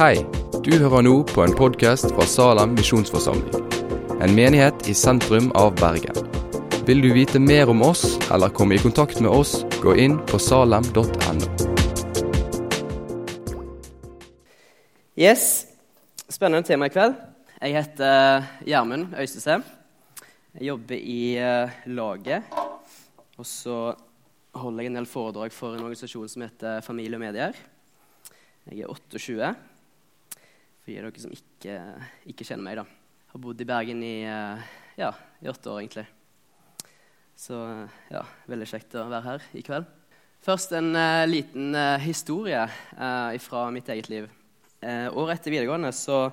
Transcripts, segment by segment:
Hei, du hører nå på en podkast fra Salem misjonsforsamling. En menighet i sentrum av Bergen. Vil du vite mer om oss eller komme i kontakt med oss, gå inn på salem.no. Yes, Spennende tema i kveld. Jeg heter Gjermund Øystese. Jeg jobber i eh, laget. Og så holder jeg en del foredrag for en organisasjon som heter Familie og medier. Jeg er 28. For dere som ikke, ikke kjenner meg, da. Har bodd i Bergen i, eh, ja, i åtte år, egentlig. Så ja, veldig kjekt å være her i kveld. Først en uh, liten uh, historie uh, fra mitt eget liv. året etter videregående så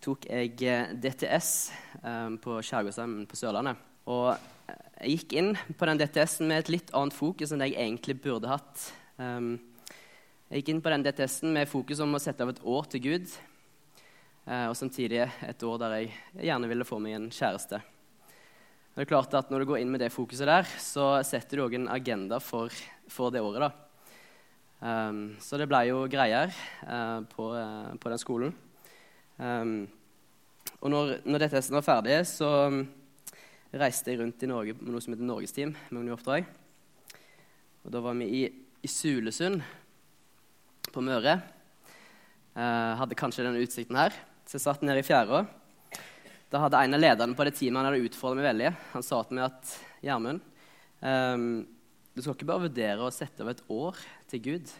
tok jeg DTS på Skjærgårdsheimen på Sørlandet. Og jeg gikk inn på den DTS-en med et litt annet fokus enn det jeg egentlig burde hatt. Um, jeg gikk inn på den DTS-en med fokus om å sette av et år til Gud. Og samtidig et år der jeg gjerne ville få meg en kjæreste. Det er klart at Når du går inn med det fokuset der, så setter du òg en agenda for, for, det året. da. Um, så det ble jo greier uh, på, uh, på, den skolen. Um, og når, når dette var ferdig, så um, reiste jeg rundt i Norge med noe som heter Norgesteam. med noen oppdrag. Og Da var vi i, i Sulesund på Møre. Uh, hadde kanskje denne utsikten her. Så jeg satt nede i fjæra da hadde en av lederne på det teamet han hadde utfordret meg veldig. Han sa til meg at Gjermund, um, du skal ikke bare vurdere å sette av et år til Gud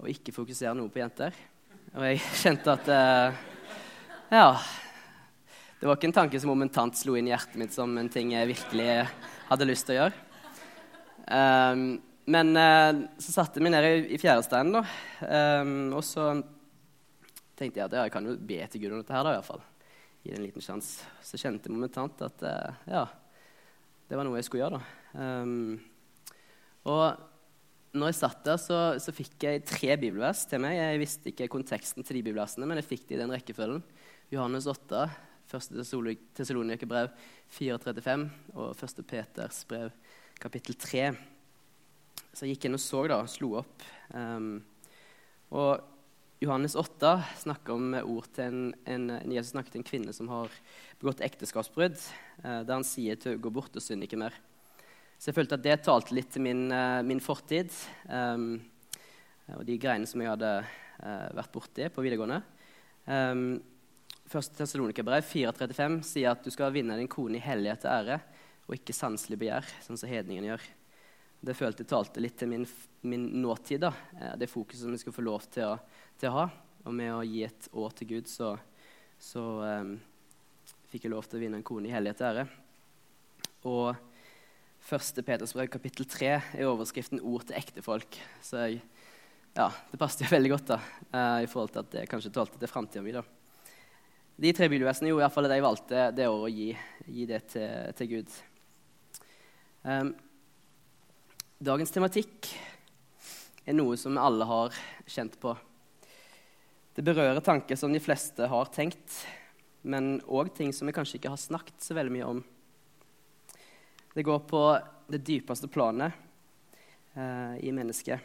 og ikke fokusere noe på jenter. Og jeg kjente at uh, Ja. Det var ikke en tanke som momentant slo inn hjertet mitt som en ting jeg virkelig hadde lyst til å gjøre. Um, men uh, så satte meg ned i, i fjæresteinen, um, og så tenkte jeg at ja, jeg kan jo be til Gud om dette her, da, i hvert fall gi det en liten sjanse. Så kjente jeg momentant at uh, ja, det var noe jeg skulle gjøre. da. Um, og når jeg satt der, så, så, fikk jeg tre bibelvers til meg. Jeg visste ikke konteksten til de bibelversene, men jeg fikk det i den rekkefølgen. Johannes 8, 1. Tessalonikerbrev 4.35 og 1. Peters brev kapittel 3. Så jeg gikk inn og så, da, slo opp. Um, og Johannes 8 snakker om ord til en, en, Jesus snakker til en kvinne som har begått ekteskapsbrudd, eh, der han sier til å gå bort og synde ikke mer. Så jeg følte at det talte litt til min, eh, min fortid um, og de greiene som jeg hadde uh, vært borti på videregående. Um, Første Tessalonikerbrev 4.35 sier at du skal vinne din kone i hellighet og ære og ikke sanselig begjær, sånn som hedningen gjør. Det følte jeg talte litt til min, min nåtid, da. det fokuset som vi skal få lov til å til å ha. Og med å gi et år til Gud så, så um, fikk jeg lov til å vinne en kone i hellighet og ære. Og 1. Peters brev kapittel 3 er overskriften 'Ord til ektefolk'. Så jeg, ja, det passet jo veldig godt da, uh, i forhold til at det kanskje talte til framtida mi. De tre bibelversene gjorde i hvert fall at jeg valgte det året å gi, gi det til, til Gud. Um, dagens tematikk er noe som alle har kjent på. Det berører tanker som de fleste har tenkt, men òg ting som vi kanskje ikke har snakket så veldig mye om. Det går på det dypeste planet eh, i mennesket.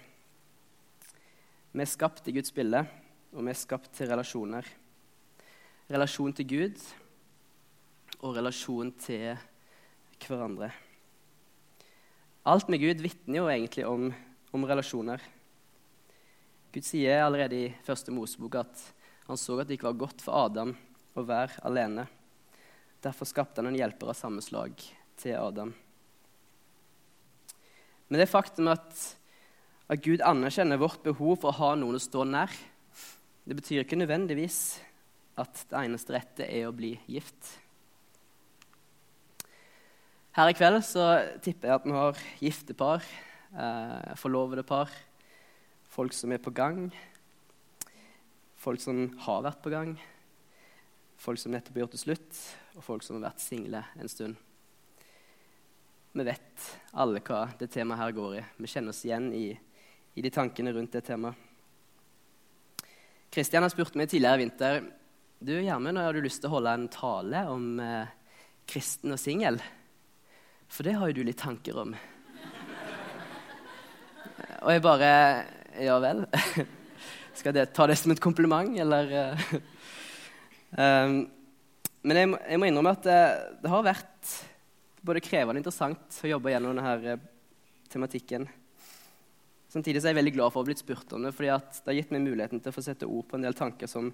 Vi er skapt i Guds bilde, og vi er skapt til relasjoner. Relasjon til Gud og relasjon til hverandre. Alt med Gud vitner jo egentlig om, om relasjoner. Gud sier allerede i første Mosebok at han så at det ikke var godt for Adam å være alene. Derfor skapte han en hjelper av samme slag til Adam. Men det faktum at, at Gud anerkjenner vårt behov for å ha noen å stå nær, det betyr ikke nødvendigvis at det eneste rette er å bli gift. Her i kveld så tipper jeg at vi har gifte par, eh, forlovede par, folk som er på gang, folk som har vært på gang, folk som nettopp har gjort det slutt, og folk som har vært single en stund. Vi vet alle hva det temaet her går i. Vi kjenner oss igjen i, i de tankene rundt det temaet. Kristian har spurt meg tidligere i vinter du, Gjermund, har du lyst til å holde en tale om eh, kristen og singel. For det har jo du litt tanker om. Og jeg bare ja vel. Skal jeg ta det som et kompliment, eller um, Men jeg må, innrømme at det, det, har vært både krevende og interessant å jobbe gjennom denne tematikken. Samtidig er jeg veldig glad for å ha blitt spurt om det, fordi det har gitt meg muligheten til å få sette ord på en del tanker som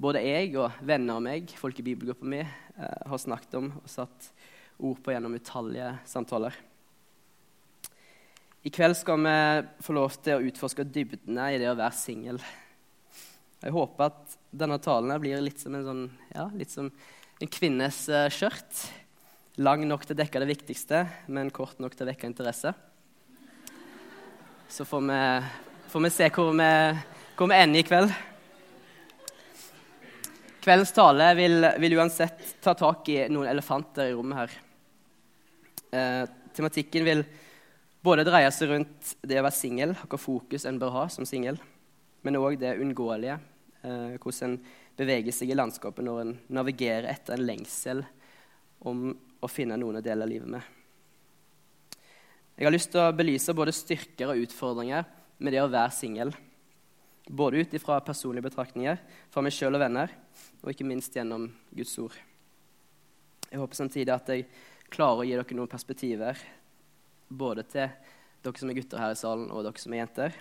både jeg og venner av meg, folk i bibelgruppa mi, eh, har snakket om og satt ord på gjennom utallige samtaler. I kveld skal vi få lov til å utforske dybdene i det å være singel. Jeg håper at denne talen blir litt som en, sånn, ja, litt som en kvinnes uh, skjørt. Lang nok til å dekke det viktigste, men kort nok til å vekke interesse. Så får vi, får vi se hvor vi, hvor vi, ender i kveld. Kveldens tale vil, vil, uansett ta tak i noen elefanter i rommet her. Eh, tematikken vil både dreier seg rundt det å være singel, hvilket fokus en bør ha som singel, men òg det uunngåelige, eh, hvordan en beveger seg i landskapet når en navigerer etter en lengsel om å finne noen å dele livet med. Jeg har lyst til å belyse både styrker og utfordringer med det å være singel. Både ut ifra personlige betraktninger fra meg sjøl og venner, og ikke minst gjennom Guds ord. Jeg håper samtidig at jeg klarer å gi dere noen perspektiver, både til dere som er gutter her i salen, og dere som er jenter,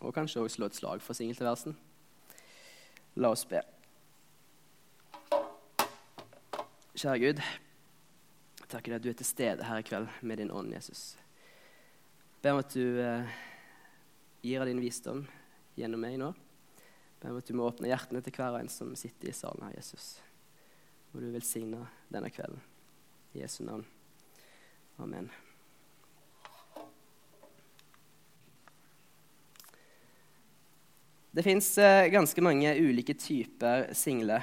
og kanskje også slå et slag for singeltilværelsen. La oss be. Kjære Gud. Takker deg at du er til stede her i kveld med din ånd, Jesus. Ber om at du eh, gir av din visdom gjennom meg nå. Ber om at du må åpne hjertene til hver og en som sitter i salen her, Jesus. Og du velsigne denne kvelden. I Jesu navn. Amen. Det fins eh, ganske mange ulike typer single.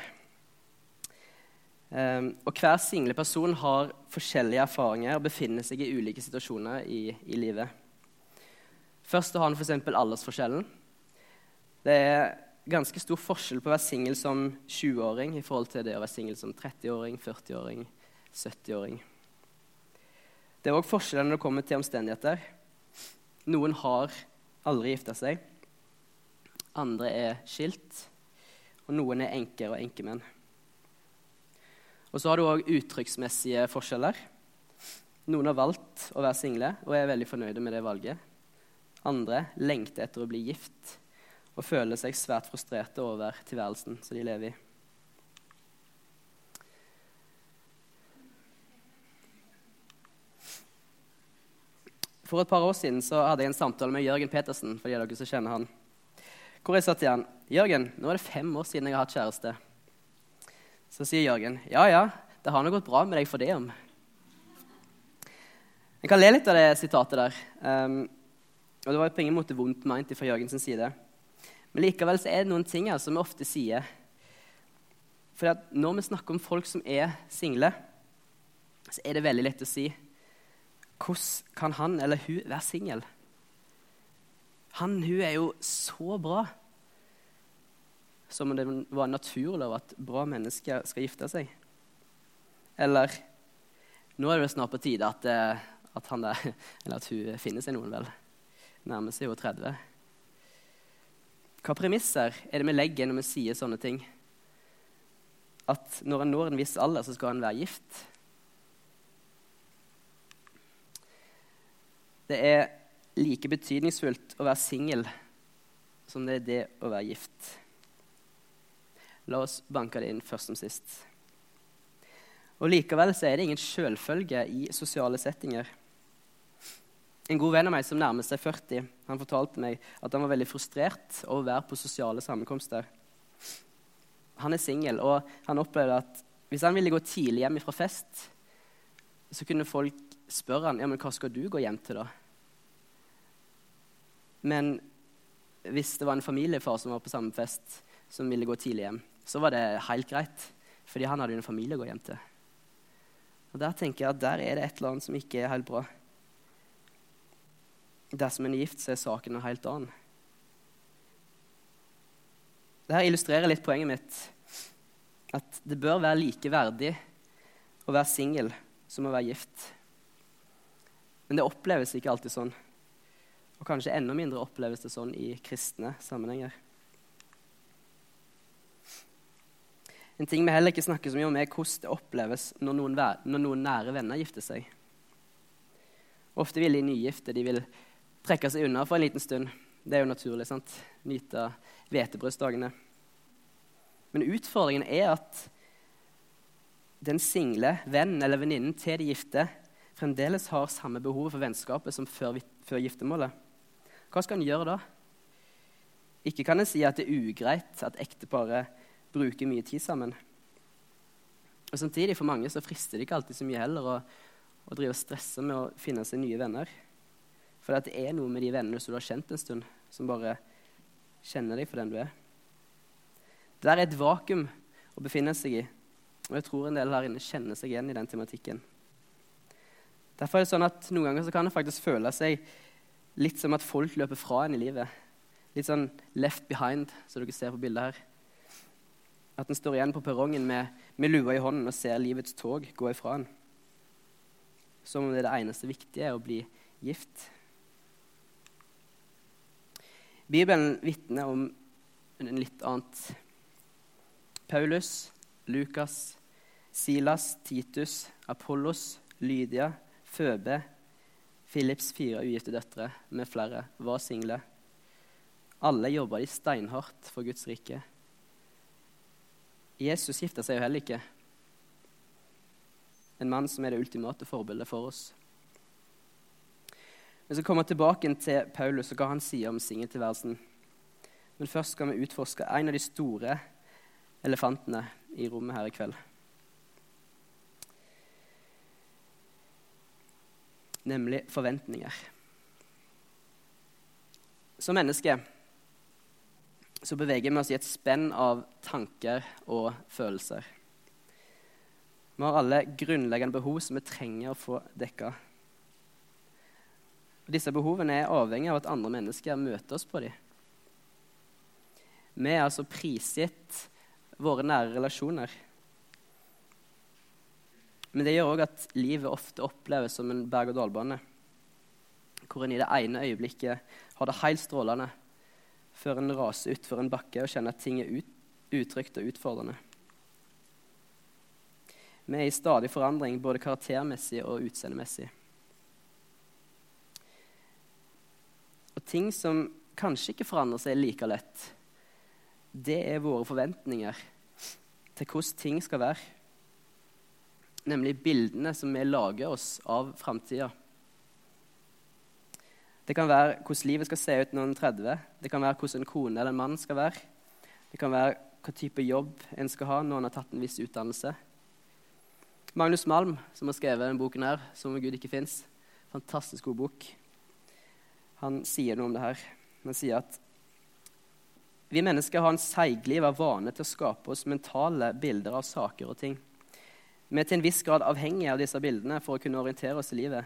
Um, og hver single person har forskjellige erfaringer og befinner seg i ulike situasjoner i, i livet. Først har han f.eks. aldersforskjellen. Det er ganske stor forskjell på å være singel som 20-åring i forhold til det å være singel som 30-åring, 40-åring, 70-åring. Det er òg forskjeller når det kommer til omstendigheter. Noen har aldri gifta seg. Andre er skilt. Og noen er enker og enkemenn. Og så har du òg uttrykksmessige forskjeller. Noen har valgt å være single og er veldig fornøyde med det valget. Andre lengter etter å bli gift og føler seg svært frustrerte over tilværelsen som de lever i. For et par år siden hadde jeg en samtale med Jørgen Petersen. for de av dere som kjenner han. Hvor jeg sa til han, 'Jørgen, nå er det fem år siden jeg har hatt kjæreste.' Så sier Jørgen, 'Ja, ja, det har nå gått bra med deg for det om.' Jeg kan le litt av det sitatet der. Um, og det var på ingen måte vondt meint fra Jørgens side. Men likevel så er det noen ting her som vi ofte sier. For når vi snakker om folk som er single, så er det veldig lett å si Hvordan kan han eller hun være singel? Han, hun er jo så bra. Som om det var naturlig at bra mennesker skal gifte seg. Eller nå er det snart på tide at, eh, at, der, at hun finner seg noen, vel. Nærmer seg jo 30. Hva premisser er det vi legger når vi sier sånne ting? At når en når en viss alder, så skal en være gift? Det er like betydningsfullt å være singel som det er det å være gift. La oss banke det inn først som sist. Og Likevel så er det ingen selvfølge i sosiale settinger. En god venn av meg som nærmer seg 40, han fortalte meg at han var veldig frustrert over å være på sosiale sammenkomster. Han er singel, og han opplevde at hvis han ville gå tidlig hjem fra fest, så kunne folk spørre han, ja, men hva skal du gå hjem til. da? Men hvis det var en familiefar som var på samme fest, som ville gå tidlig hjem, så var det helt greit, fordi han hadde jo en familie å gå hjem til. Og Der tenker jeg at der er det et eller annet som ikke er helt bra. Dersom en er gift, så er saken en helt annen. Dette illustrerer litt poenget mitt. At det bør være like verdig å være singel som å være gift. Men det oppleves ikke alltid sånn. Og kanskje enda mindre oppleves det sånn i kristne sammenhenger. En ting vi heller ikke snakker så mye om, er hvordan det oppleves når noen, når noen nære venner gifter seg. Ofte vil de nygifte de vil trekke seg unna for en liten stund. Det er jo naturlig. sant? Nyte hvetebrødsdagene. Men utfordringen er at den single vennen eller venninnen til de gifte fremdeles har samme behov for vennskapet som før, før giftermålet. Hva skal en gjøre da? Ikke kan en si at det er ugreit at ekteparet bruker mye tid sammen. Og Samtidig, for mange så frister det ikke alltid så mye heller å, å drive og stresse med å finne seg nye venner. For det er noe med de vennene som du har kjent en stund, som bare kjenner deg for den du er. Det der er et vakuum å befinne seg i, og jeg tror en del her inne kjenner seg igjen i den tematikken. Derfor er det sånn at Noen ganger så kan det faktisk føle seg litt som at folk løper fra en i livet. Litt sånn left behind, som dere ser på bildet her. At en står igjen på perrongen med, med lua i hånden og ser livets tog gå ifra en. Som om det er det eneste viktige er å bli gift. Bibelen vitner om en litt annet. Paulus, Lukas, Silas, Titus, Apollos, Lydia, Føbe, Philips fire ugifte døtre med flere var single. Alle jobba de steinhardt for Guds rike. Jesus gifta seg jo heller ikke. En mann som er det ultimate forbildet for oss. Vi skal komme tilbake til Paulus og hva han sier om singeltilværelsen. Men først skal vi utforske en av de store elefantene i rommet her i kveld. Nemlig forventninger. Som menneske så beveger vi oss i et spenn av tanker og følelser. Vi har alle grunnleggende behov som vi trenger å få dekka. Disse behovene er avhengig av at andre mennesker møter oss på dem. Vi er altså prisgitt våre nære relasjoner. Men det gjør òg at livet ofte oppleves som en berg-og-dal-bane, hvor en i det ene øyeblikket har det helt strålende, før en raser utfor en bakke og kjenner at ting er ut, utrygt og utfordrende. Vi er i stadig forandring, både karaktermessig og utseendemessig. Og ting som kanskje ikke forandrer seg like lett, det er våre forventninger til hvordan ting skal være. Nemlig bildene som vi lager oss av framtida. Det kan være hvordan livet skal se ut når en er 30. Det kan være hvordan en kone eller en mann skal være. Det kan være hva type jobb en skal ha når en har tatt en viss utdannelse. Magnus Malm, som har skrevet denne boken, her, 'Som om Gud ikke fins', fantastisk god bok, han sier noe om det her. Han sier at vi mennesker har en seigliv av vane til å skape oss mentale bilder av saker og ting. Vi er til en viss grad avhengige av disse bildene for å kunne orientere oss i livet.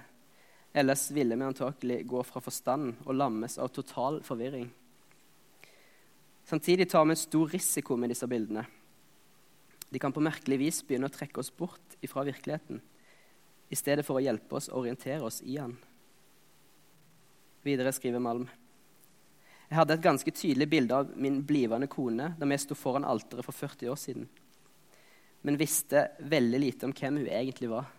Ellers ville vi antakelig gå fra forstand og lammes av total forvirring. Samtidig tar vi en stor risiko med disse bildene. De kan på merkelig vis begynne å trekke oss bort fra virkeligheten, i stedet for å hjelpe oss å orientere oss i den. Videre skriver Malm. Jeg hadde et ganske tydelig bilde av min blivende kone da vi sto foran alteret for 40 år siden, men visste veldig lite om hvem hun egentlig var.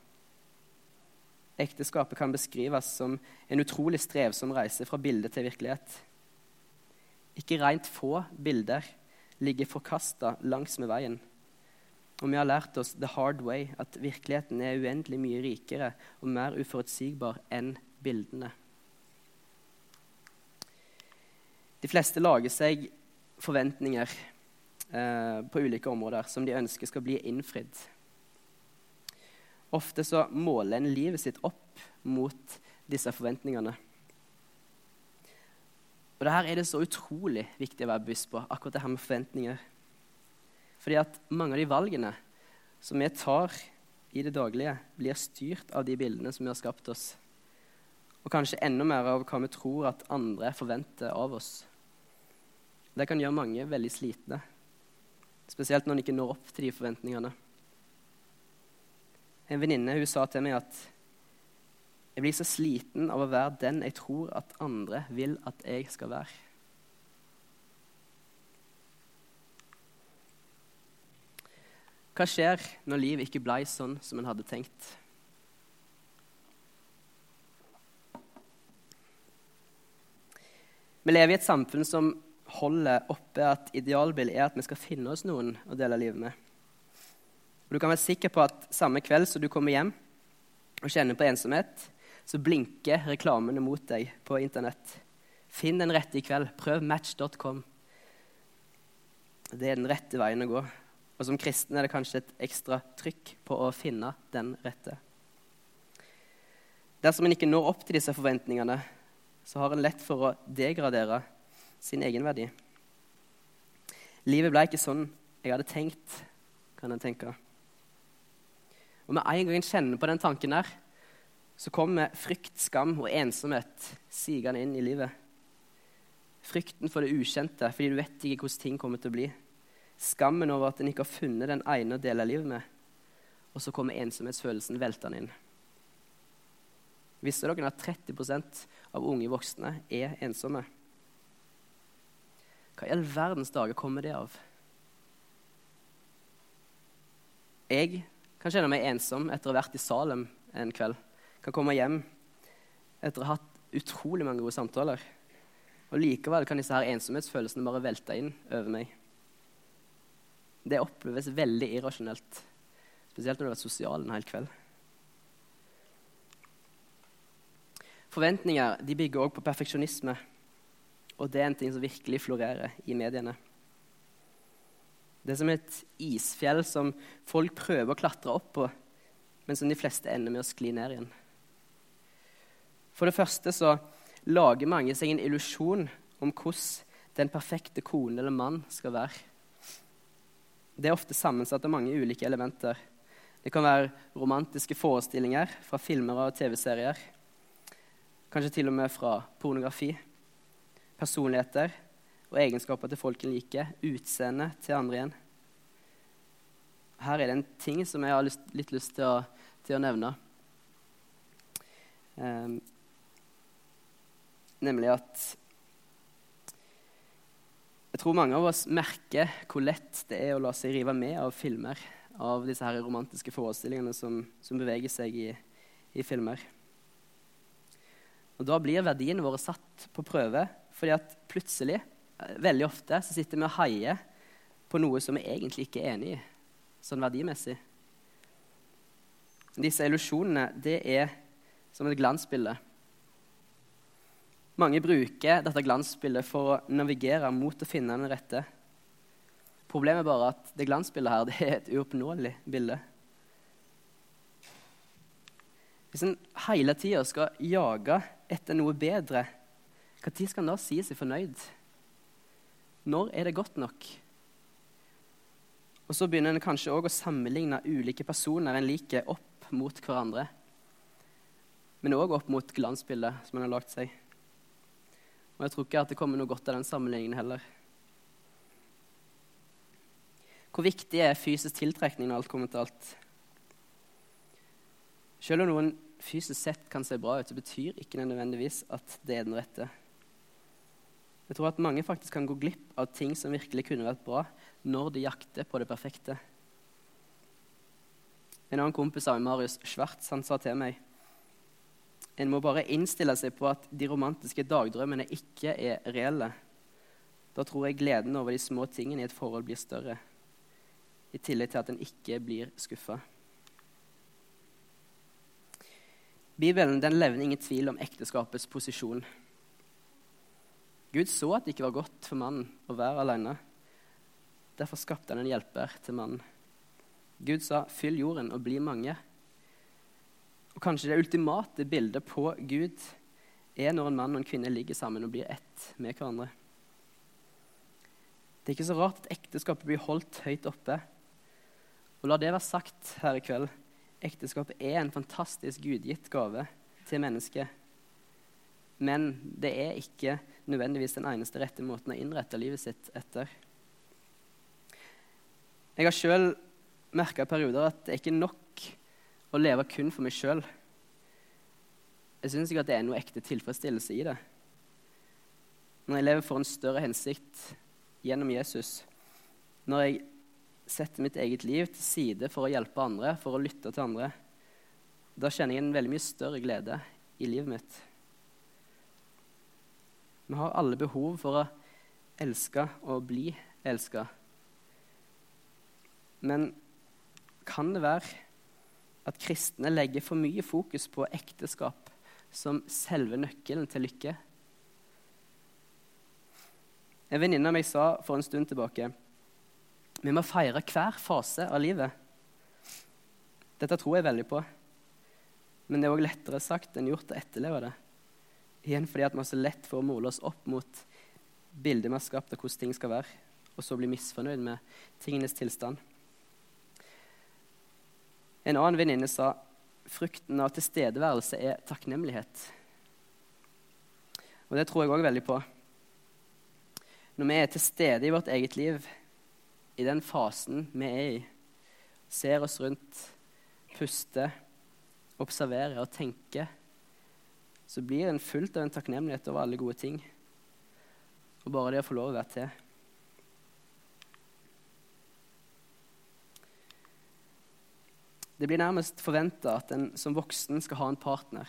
Ekteskapet kan beskrives som en utrolig strevsom reise fra bilde til virkelighet. Ikke rent få bilder ligger forkasta langsmed veien. Og vi har lært oss the hard way at virkeligheten er uendelig mye rikere og mer uforutsigbar enn bildene. De fleste lager seg forventninger eh, på ulike områder som de ønsker skal bli innfridd. Ofte så måler en livet sitt opp mot disse forventningene. Og det her er det så utrolig viktig å være bevisst på, akkurat det her med forventninger. Fordi at mange av de valgene som vi tar i det daglige, blir styrt av de bildene som vi har skapt oss. Og kanskje enda mer av hva vi tror at andre forventer av oss. Det kan gjøre mange veldig slitne, spesielt når en ikke når opp til de forventningene. En venninne sa til meg at jeg blir så sliten av å være den jeg tror at andre vil at jeg skal være. hva skjer når livet ikke ble sånn som en hadde tenkt? Vi lever i et samfunn som holder oppe at idealbildet er at vi skal finne oss noen å dele livet med. Og Du kan være sikker på at samme kveld som du kommer hjem og kjenner på ensomhet, så blinker reklamene mot deg på Internett. Finn den rette i kveld. Prøv match.com. Det er den rette veien å gå. Og som kristen er det kanskje et ekstra trykk på å finne den rette. Dersom en ikke når opp til disse forventningene, så har en lett for å degradere sin egenverdi. Livet ble ikke sånn jeg hadde tenkt, kan en tenke. Og med en gang en kjenner på den tanken der, så kommer frykt, skam og ensomhet sigende inn i livet. Frykten for det ukjente fordi du vet ikke hvordan ting kommer til å bli. Skammen over at en ikke har funnet den ene å dele livet med. Og så kommer ensomhetsfølelsen veltende inn. Visste dere at 30% av unge voksne er ensomme? Hva i all verdens dager kommer det av? Jeg kan kjenne meg ensom etter å ha vært i Salem en kveld. Kan komme hjem etter å ha hatt utrolig mange gode samtaler. Og likevel kan disse her ensomhetsfølelsene bare velte inn over meg. Det oppleves veldig irrasjonelt, spesielt når du har vært sosial en hel kveld. Forventninger de bygger også på perfeksjonisme, og det er en ting som virkelig florerer i mediene. Det er som et isfjell som folk prøver å klatre opp på, men som de fleste ender med å skli ned igjen. For det første så lager mange seg en illusjon om hvordan den perfekte kone eller mann skal være. Det er ofte sammensatt av mange ulike elementer. Det kan være romantiske forestillinger fra filmer og TV-serier. Kanskje til og med fra pornografi. Personligheter og egenskaper til folk en liker. Utseende til andre igjen. Her er det en ting som jeg har lyst, litt lyst til å, til å nevne. Um, nemlig at jeg tror mange av oss merker hvor lett det er å la seg rive med av filmer. Av disse her romantiske forestillingene som, som beveger seg i, i, filmer. Og Da blir verdiene våre satt på prøve, fordi at plutselig, eh, veldig ofte, så sitter vi og heier på noe som vi egentlig ikke er enig i, sånn verdimessig. Disse illusjonene, det er som et glansbilde. Mange bruker dette glansbildet for å navigere mot å finne den rette. Problemet er bare at det glansbildet her det er et uoppnåelig bilde. Hvis en hele tida skal jage etter noe bedre, når skal en da si seg fornøyd? Når er det godt nok? Og Så begynner en kanskje også å sammenligne ulike personer en liker, opp mot hverandre. Men òg opp mot glansbildet som en har lagd seg. Og jeg tror ikke at det kommer noe godt av den sammenligningen heller. Hvor viktig er fysisk tiltrekning når alt kommer til alt? Selv om noen fysisk sett kan se bra ut, så betyr ikke nødvendigvis at det er den rette. Jeg tror at mange faktisk kan gå glipp av ting som virkelig kunne vært bra, når de jakter på det perfekte. En annen kompis av meg, Marius Schwartz, han sa til meg en må bare innstille seg på at de romantiske dagdrømmene ikke er reelle. Da tror jeg gleden over de små tingene i et forhold blir større, i tillegg til at en ikke blir skuffa. Bibelen den levner ingen tvil om ekteskapets posisjon. Gud så at det ikke var godt for mannen å være alene. Derfor skapte han en hjelper til mannen. Gud sa, 'Fyll jorden og bli mange'. Og kanskje det ultimate bildet på Gud er når en mann og en kvinne ligger sammen og blir ett med hverandre. Det er ikke så rart at ekteskapet blir holdt høyt oppe. Og la det være sagt her i kveld ekteskapet er en fantastisk gudgitt gave til mennesket. Men det er ikke nødvendigvis den eneste rette måten å innrette livet sitt etter. Jeg har sjøl merka i perioder at det er ikke nok å leve kun for meg sjøl. Jeg syns ikke at det er noe ekte tilfredsstillelse i det. Når jeg lever for en større hensikt gjennom Jesus, når jeg setter mitt eget liv til side for å hjelpe andre, for å lytte til andre, da kjenner jeg en veldig mye større glede i livet mitt. Vi har alle behov for å elske og bli elska. Men kan det være at kristne legger for mye fokus på ekteskap som selve nøkkelen til lykke? En venninne av meg sa for en stund tilbake vi må feire hver fase av livet. Dette tror jeg veldig på. Men det er òg lettere sagt enn gjort å etterleve det. Igjen fordi at vi har så lett for å måle oss opp mot bildet vi har skapt av hvordan ting skal være, og så bli misfornøyd med tingenes tilstand. En annen venninne sa frukten av tilstedeværelse er takknemlighet. Og det tror jeg òg veldig på. Når vi er til stede i vårt eget liv, i den fasen vi er i, ser oss rundt, puster, observerer og tenker, så blir en fullt av en takknemlighet over alle gode ting. Og bare det å få lov å være til. Det blir nærmest forventa at en som voksen skal ha en partner.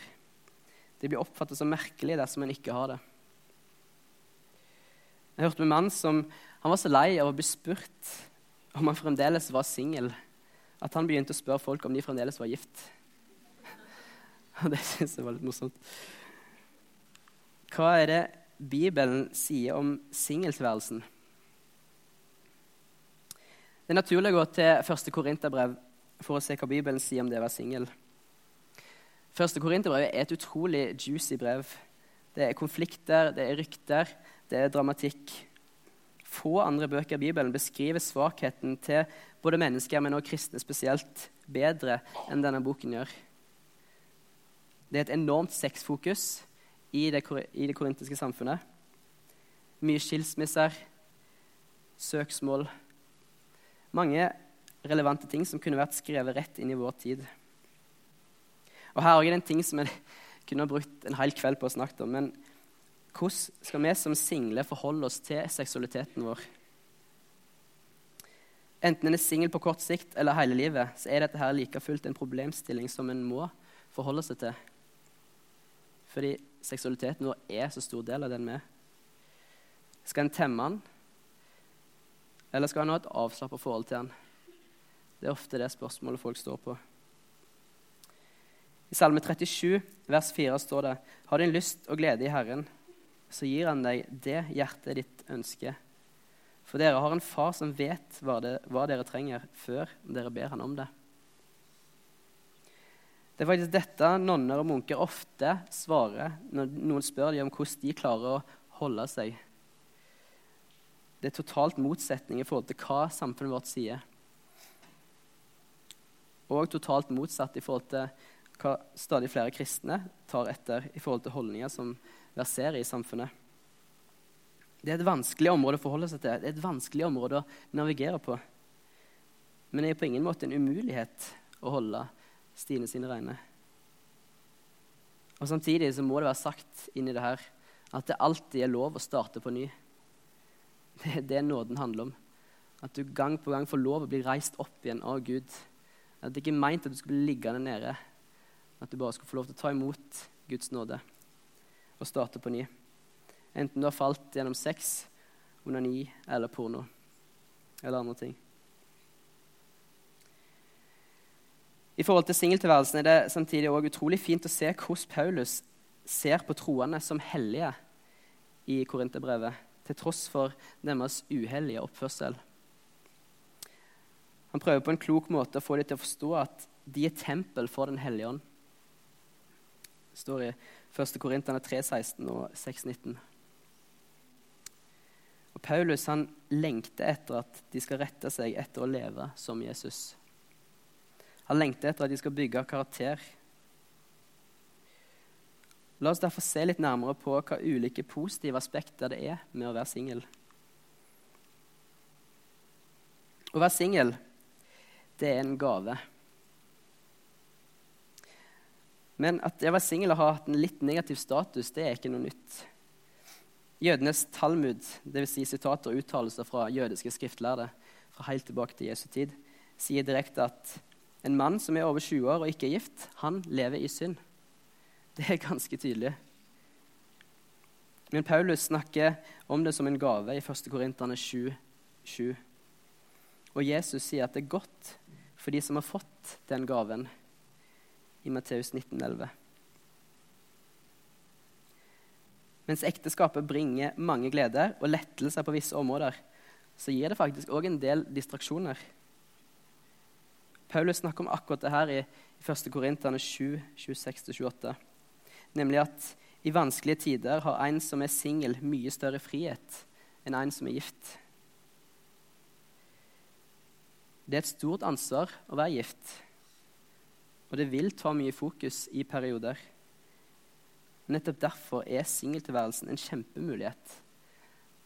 Det blir oppfattet som merkelig dersom en ikke har det. Jeg hørte om en mann som han var så lei av å bli spurt om han fremdeles var singel, at han begynte å spørre folk om de fremdeles var gift. Det syns jeg var litt morsomt. Hva er det Bibelen sier om singeltilværelsen? Det er naturlig å gå til første Korinterbrev for å se hva Bibelen sier om det å være singel. Første Korinterbrev er et utrolig juicy brev. Det er konflikter, det er rykter, det er dramatikk. Få andre bøker i Bibelen beskriver svakheten til både mennesker, men også kristne spesielt, bedre enn denne boken gjør. Det er et enormt sexfokus i det, i det korintiske samfunnet. Mye skilsmisser, søksmål Mange relevante ting som kunne vært skrevet rett inn i vår tid. Og Her er det en ting som jeg kunne ha brukt en hel kveld på å snakke om. Men hvordan skal vi som single forholde oss til seksualiteten vår? Enten en er singel på kort sikt eller hele livet, så er dette her like fullt en problemstilling som en må forholde seg til. Fordi seksualiteten vår er så stor del av den vi er. Skal en temme den, eller skal en ha et avslappa forhold til den? Det er ofte det spørsmålet folk står på. I Salme 37, vers 4 står det.: Har din lyst og glede i Herren, så gir Han deg det hjertet ditt ønsker. For dere har en far som vet hva, det, hva dere trenger, før dere ber Han om det. Det er faktisk dette nonner og munker ofte svarer når noen spør dem om hvordan de klarer å holde seg. Det er totalt motsetning i forhold til hva samfunnet vårt sier. Og totalt motsatt i forhold til hva stadig flere kristne tar etter i forhold til holdninger som verserer i samfunnet. Det er et vanskelig område å forholde seg til, det er et vanskelig område å navigere på. Men det er på ingen måte en umulighet å holde Stine sine regner Og Samtidig så må det være sagt inni det her at det alltid er lov å starte på ny. Det er det nåden handler om. At du gang på gang får lov å bli reist opp igjen av Gud. At det ikke er meint at du skulle ligge liggende nede. At du bare skulle få lov til å ta imot Guds nåde og starte på ny. Enten du har falt gjennom sex, onani eller porno eller andre ting. I forhold til singeltilværelsen er det samtidig også utrolig fint å se hvordan Paulus ser på troende som hellige i Korinterbrevet, til tross for deres uhellige oppførsel. Han prøver på en klok måte å få dem til å forstå at de er tempel for Den hellige ånd. Det står i 1. Korinterne 3,16 og 6,19. Og Paulus han lengter etter at de skal rette seg etter å leve som Jesus. Han lengter etter at de skal bygge karakter. La oss derfor se litt nærmere på hva ulike positive aspekter det er med å være singel. Å være singel, det er en gave. Men at det å være singel og ha hatt en litt negativ status, det er ikke noe nytt. Jødenes Talmud, dvs. Si sitater og uttalelser fra jødiske skriftlærde, fra helt tilbake til Jesu tid, sier direkte at en mann som er over 20 år og ikke er gift, han lever i synd. Det er ganske tydelig. Men Paulus snakker om det som en gave i 1. Korinterne 7, 7. Og Jesus sier at det er godt for de som har fått den gaven, i Matteus 19, 11. Mens ekteskapet bringer mange gleder og lettelser på visse områder, så gir det faktisk òg en del distraksjoner. Paulus snakker om akkurat det her i 1. Korinterne 7, 26-28. Nemlig at i vanskelige tider har en som er singel, mye større frihet enn en som er gift. Det er et stort ansvar å være gift, og det vil ta mye fokus i perioder. Nettopp derfor er singeltilværelsen en kjempemulighet.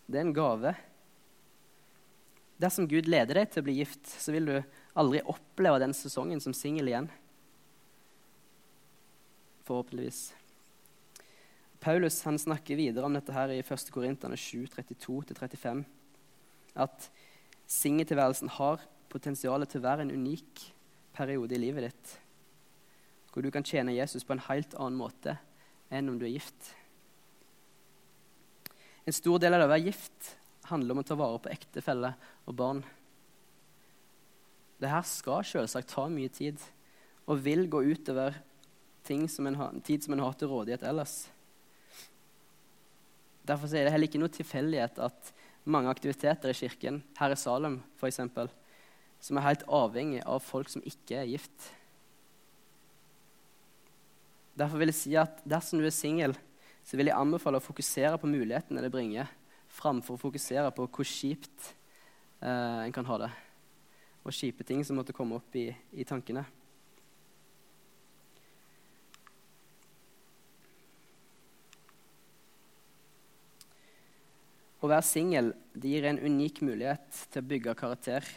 Det er en gave. Dersom Gud leder deg til å bli gift, så vil du aldri oppleve den sesongen som singel igjen. Forhåpentligvis. Paulus han snakker videre om dette her i 1. Korinterne 7, 32-35. At singeltilværelsen har potensialet til å være en unik periode i livet ditt. Hvor du kan tjene Jesus på en helt annen måte enn om du er gift. En stor del av det å være gift handler om å ta vare på ektefelle og barn. Dette skal selvsagt ta mye tid og vil gå utover som har, tid som en har til rådighet ellers. Derfor er det heller ikke noe tilfeldighet at mange aktiviteter i kirken, her i Salem f.eks., som er helt avhengig av folk som ikke er gift. Derfor vil jeg si at dersom du er singel, så vil jeg anbefale å fokusere på mulighetene det bringer, framfor å fokusere på hvor kjipt eh, en kan ha det, og kjipe ting som måtte komme opp i, i tankene. Å være singel gir en unik mulighet til å bygge karakter.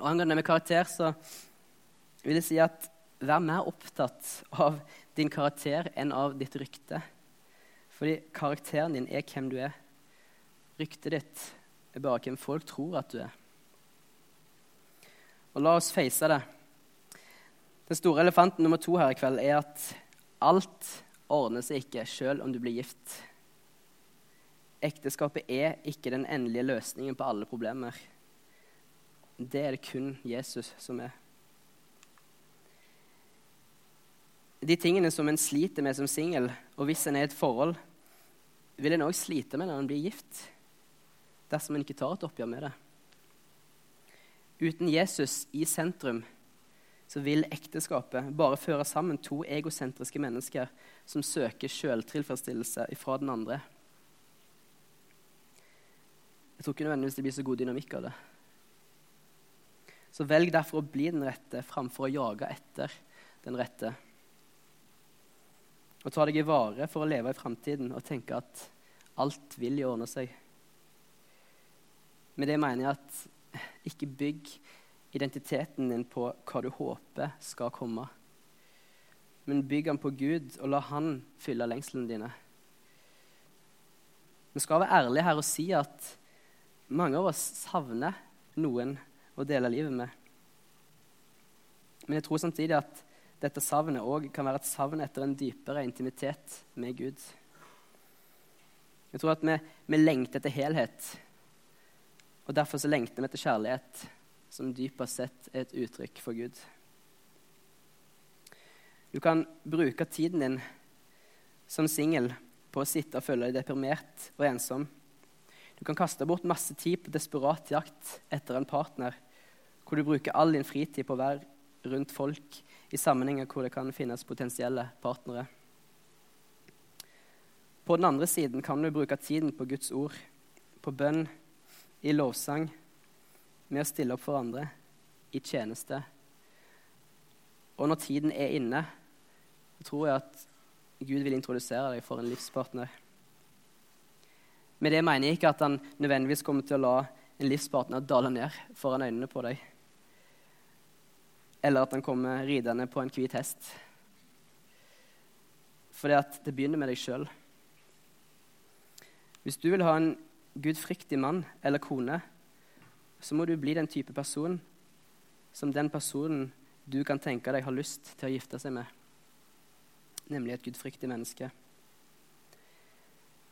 Og Angående med karakter så vil jeg si at vær mer opptatt av din karakter enn av ditt rykte. Fordi karakteren din er hvem du er. Ryktet ditt er bare hvem folk tror at du er. Og la oss face det. Den store elefanten nummer to her i kveld er at alt ordner seg ikke sjøl om du blir gift. Ekteskapet er ikke den endelige løsningen på alle problemer det er det kun Jesus som er. De tingene som en sliter med som singel, og hvis en er i et forhold, vil en òg slite med når en blir gift, dersom en ikke tar et oppgjør med det. Uten Jesus i sentrum så vil ekteskapet bare føre sammen to egosentriske mennesker som søker sjøltilfredsstillelse fra den andre. Jeg tror ikke nødvendigvis det blir så god dynamikk av det. Så velg derfor å bli den rette framfor å jage etter den rette. Og ta deg i vare for å leve i framtiden og tenke at alt vil jo ordne seg. Med det mener jeg at ikke bygg identiteten din på hva du håper skal komme. Men bygg den på Gud, og la Han fylle lengslene dine. Vi skal være ærlige her og si at mange av oss savner noen å dele livet med. Men jeg tror samtidig at dette savnet òg kan være et savn etter en dypere intimitet med Gud. Jeg tror at vi, vi lengter etter helhet, og derfor så lengter vi etter kjærlighet, som dypest sett er et uttrykk for Gud. Du kan bruke tiden din som singel på å sitte og føle deg deprimert og ensom. Du kan kaste bort masse tid på desperat jakt etter en partner, hvor du bruker all din fritid på å være rundt folk i sammenhenger hvor det kan finnes potensielle partnere. På den andre siden kan du bruke tiden på Guds ord, på bønn, i lovsang, med å stille opp for andre, i tjeneste. Og når tiden er inne, tror jeg at Gud vil introdusere deg for en livspartner. Med det mener jeg ikke at han nødvendigvis kommer til å la en livspartner dale ned foran øynene på deg. Eller at han kommer ridende på en hvit hest. For det begynner med deg sjøl. Hvis du vil ha en gudfryktig mann eller kone, så må du bli den type person som den personen du kan tenke deg har lyst til å gifte seg med, nemlig et gudfryktig menneske.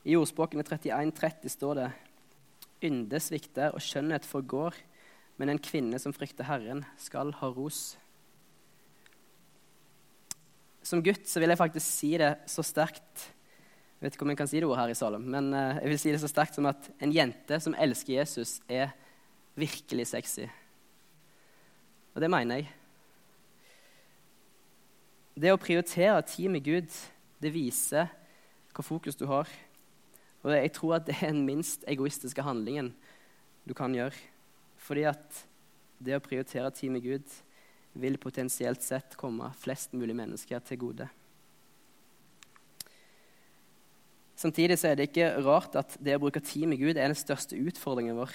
I ordspråkene 31-30 står det Ynde svikter og skjønnhet forgår, men en kvinne som frykter Herren, skal ha ros. Som gutt så vil jeg faktisk si det så sterkt Jeg vet ikke om jeg kan si det ordet her i Salem, men eh, jeg vil si det så sterkt som at en jente som elsker Jesus, er virkelig sexy. Og det mener jeg. Det å prioritere tid med Gud, det viser hva fokus du har. Og jeg tror at det er den minst egoistiske handlingen du kan gjøre. Fordi at det å prioritere tid med Gud vil potensielt sett komme flest mulig mennesker til gode. Samtidig er det ikke rart at det å bruke tid med Gud er den største utfordringen vår.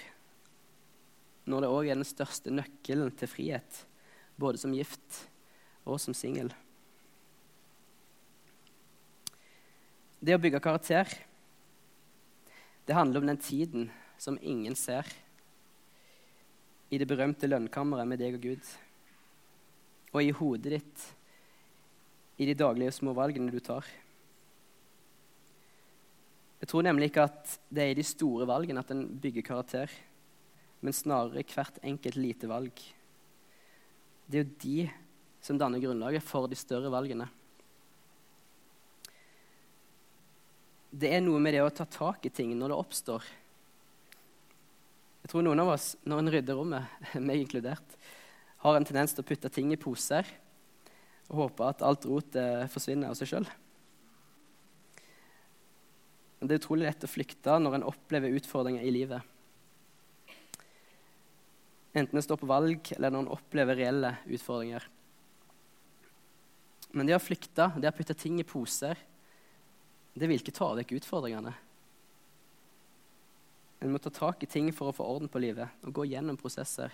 Når det òg er den største nøkkelen til frihet, både som gift og som singel. Det å bygge karakter det handler om den tiden som ingen ser, i det berømte lønnkammeret med deg og Gud, og i hodet ditt, i de daglige små valgene du tar. Jeg tror nemlig ikke at det er i de store valgene at en bygger karakter, men snarere hvert enkelt lite valg. Det er jo de som danner grunnlaget for de større valgene. det er noe med det å ta tak i ting når det oppstår. Jeg tror noen av oss, når en rydder rommet, meg inkludert, har en tendens til å putte ting i poser og håpe at alt rot eh, forsvinner av seg sjøl. Det er utrolig lett å flykte når en opplever utfordringer i livet. Enten det står på valg, eller når en opplever reelle utfordringer. Men det å flykte, det å putte ting i poser, det vil ikke ta vekk utfordringene. En må ta tak i ting for å få orden på livet og gå gjennom prosesser.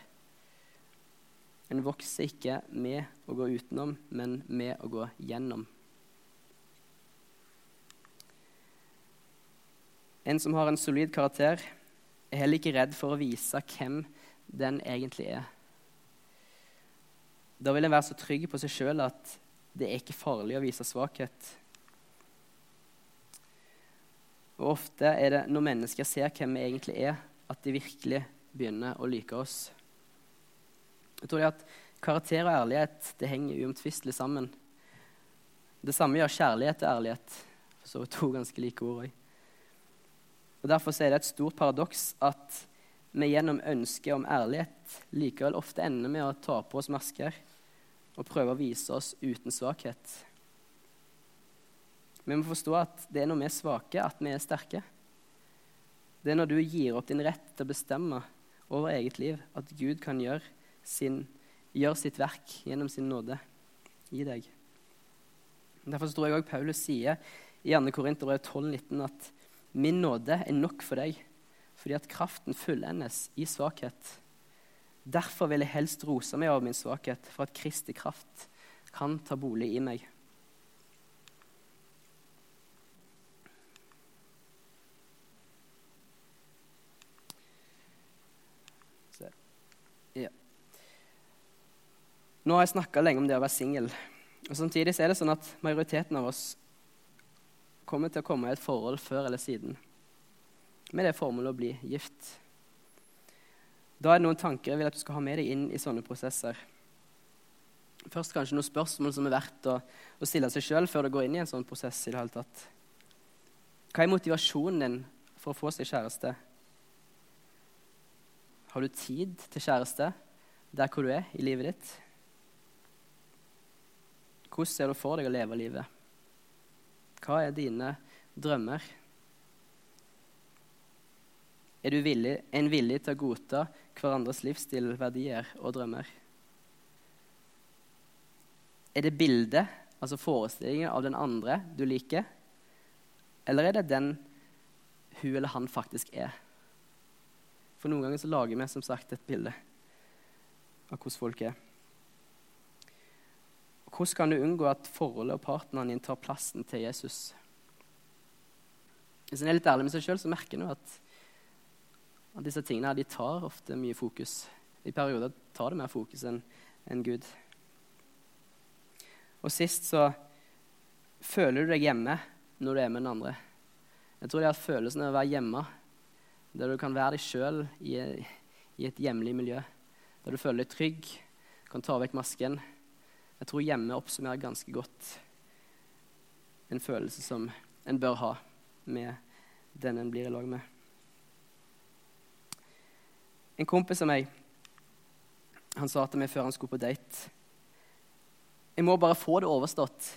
En vokser ikke med å gå utenom, men med å gå gjennom. En som har en solid karakter, er heller ikke redd for å vise hvem den egentlig er. Da vil en være så trygg på seg sjøl at det er ikke farlig å vise svakhet. Og ofte er det når mennesker ser hvem vi egentlig er, at de virkelig begynner å like oss. Jeg tror at Karakter og ærlighet det henger uomtvistelig sammen. Det samme gjør kjærlighet og ærlighet. For så to ganske like ord òg. Derfor er det et stort paradoks at vi gjennom ønsket om ærlighet likevel ofte ender med å ta på oss masker og prøve å vise oss uten svakhet. Vi må forstå at det er når vi er svake, at vi er sterke. Det er når du gir opp din rett til å bestemme over eget liv, at Gud kan gjøre, sin, gjøre sitt verk gjennom sin nåde i deg. Derfor tror jeg òg Paulus sier i 2. Korinterbrev 12,19 at min nåde er nok for deg, fordi at kraften fullendes i svakhet. Derfor vil jeg helst rose meg over min svakhet, for at Kristi kraft kan ta bolig i meg. Nå har jeg snakka lenge om det å være singel. Og samtidig er det sånn at majoriteten av oss kommer til å komme i et forhold før eller siden med det formålet å bli gift. Da er det noen tanker jeg vil at du skal ha med deg inn i sånne prosesser. Først kanskje noen spørsmål som er verdt å, å stille seg sjøl før du går inn i en sånn prosess. i det hele tatt. Hva er motivasjonen din for å få seg kjæreste? Har du tid til kjæreste der hvor du er i livet ditt? Hvordan ser du for deg å leve livet? Hva er dine drømmer? Er du villig, en villig til å godta hverandres livsstil, verdier og drømmer? Er det bildet, altså forestillingen av den andre, du liker? Eller er det den hun eller han faktisk er? For noen ganger så lager vi som sagt et bilde av hvordan folk er. Hvordan kan du unngå at forholdet og partneren din tar plassen til Jesus? Hvis en er litt ærlig med seg sjøl, så merker en at, at, disse tingene de tar ofte mye fokus. I perioder tar det mer fokus enn en Gud. Og sist så føler du deg hjemme når du er med den andre. Jeg tror det er følelsen av å være hjemme, der du kan være deg sjøl i, i, et hjemlig miljø, der du føler deg trygg, kan ta vekk masken. Jeg tror hjemme oppsummerer ganske godt en følelse som en bør ha med den en blir i lag med. En kompis av meg han sa til meg før han skulle på date Jeg må bare få det overstått.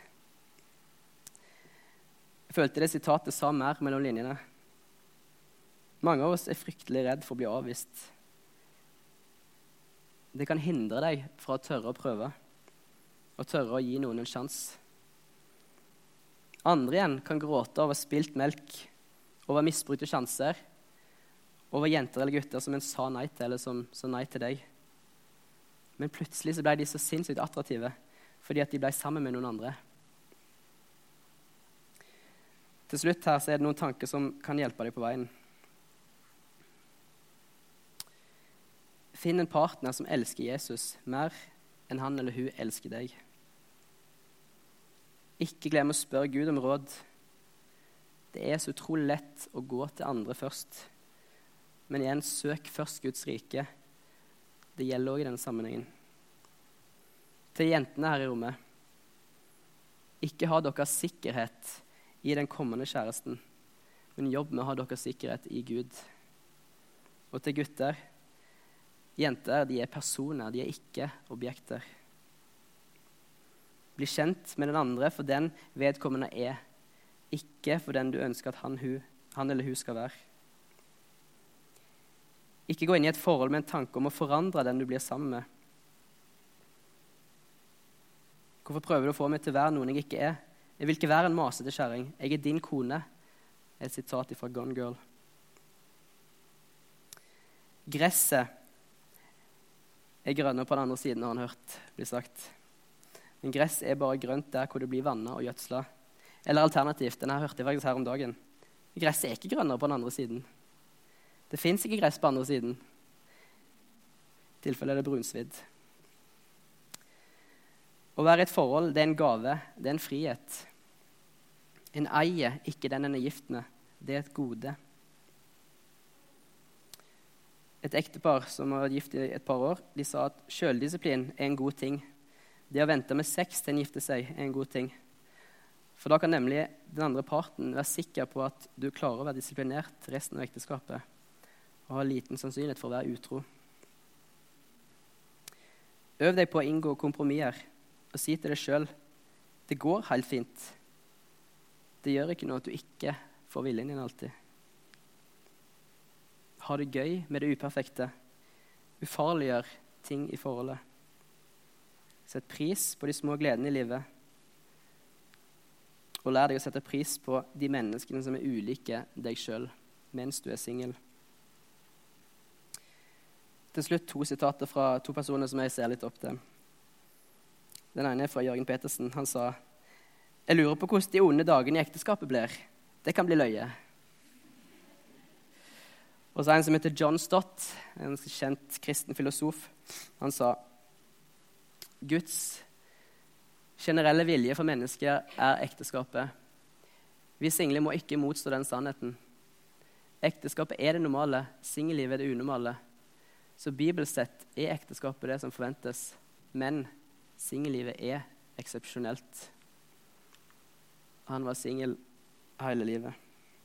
Jeg følte det sitatet sa mer mellom linjene. Mange av oss er fryktelig redd for å bli avvist. Det kan hindre deg fra å tørre å prøve og tørre å gi noen en sjanse. Andre igjen kan gråte over spilt melk, over misbrukte sjanser, over jenter eller gutter som en sa nei til, eller som sa nei til deg. Men plutselig så ble de så sinnssykt attraktive fordi at de ble sammen med noen andre. Til slutt her så er det noen tanker som kan hjelpe deg på veien. Finn en partner som elsker Jesus mer enn han eller hun elsker deg. Ikke glem å spørre Gud om råd. Det er så utrolig lett å gå til andre først. Men igjen, søk først Guds rike. Det gjelder òg i denne sammenhengen. Til jentene her i rommet ikke ha deres sikkerhet i den kommende kjæresten, men jobb med å ha deres sikkerhet i Gud. Og til gutter jenter de er personer, de er ikke objekter. Bli kjent med den andre for den vedkommende er, ikke for den du ønsker at han, hun, han eller hun skal være. Ikke gå inn i et forhold med en tanke om å forandre den du blir sammen med. Hvorfor prøver du å få meg til å være noen jeg ikke er? Jeg vil ikke være en masete kjerring. Jeg er din kone. Et sitat fra Gone Girl. Gresset er grønnere på den andre siden, har han hørt bli sagt. Men gress er bare grønt der hvor det blir vanna og gjødsla. Eller alternativt, denne hørte jeg faktisk her om dagen. Gresset er ikke grønnere på den andre siden. Det fins ikke gress på den andre siden. I tilfelle er det brunsvidd. Å være i et forhold det er en gave, det er en frihet. En eier ikke den en er gift med. Det er et gode. Et ektepar som har vært gift i et par år, de sa at sjøldisiplin er en god ting. Det å vente med sex til en gifter seg, er en god ting. For da kan nemlig den andre parten være sikker på at du klarer å være disiplinert resten av ekteskapet og har liten sannsynlighet for å være utro. Øv deg på å inngå kompromisser og si til deg sjøl det går helt fint. Det gjør ikke noe at du ikke får viljen din alltid. Ha det gøy med det uperfekte. Ufarliggjør ting i forholdet. Sett pris på de små gledene i livet. Og lær deg å sette pris på de menneskene som er ulike deg sjøl, mens du er singel. Til slutt to sitater fra to personer som jeg ser litt opp til. Den ene er fra Jørgen Petersen. Han sa jeg lurer på hvordan de onde dagene i ekteskapet blir. Det kan bli løye. Og så er det en som heter John Stott, en kjent kristen filosof. Han sa Guds generelle vilje for mennesker er ekteskapet. Vi single må ikke motstå den sannheten. Ekteskapet er det normale, singellivet er det unormale. Så bibelsett er ekteskapet det som forventes, men singellivet er eksepsjonelt. Han var singel hele livet.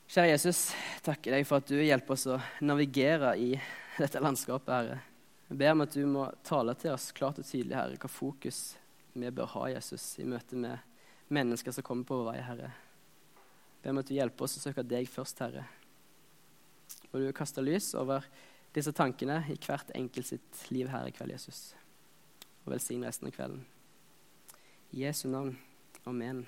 Kjære Jesus, takker deg for at du hjelper oss å navigere i dette landskapet, Herre. Jeg ber om at du må tale til oss klart og tydelig, Herre, hva fokus vi bør ha, Jesus, i møte med mennesker som kommer på vår vei, Herre. Jeg ber om at du hjelper oss å søke deg først, Herre. Og du kaster lys over disse tankene i hvert enkelt sitt liv her i kveld, Jesus. Og velsign resten av kvelden. I Jesu navn. Amen.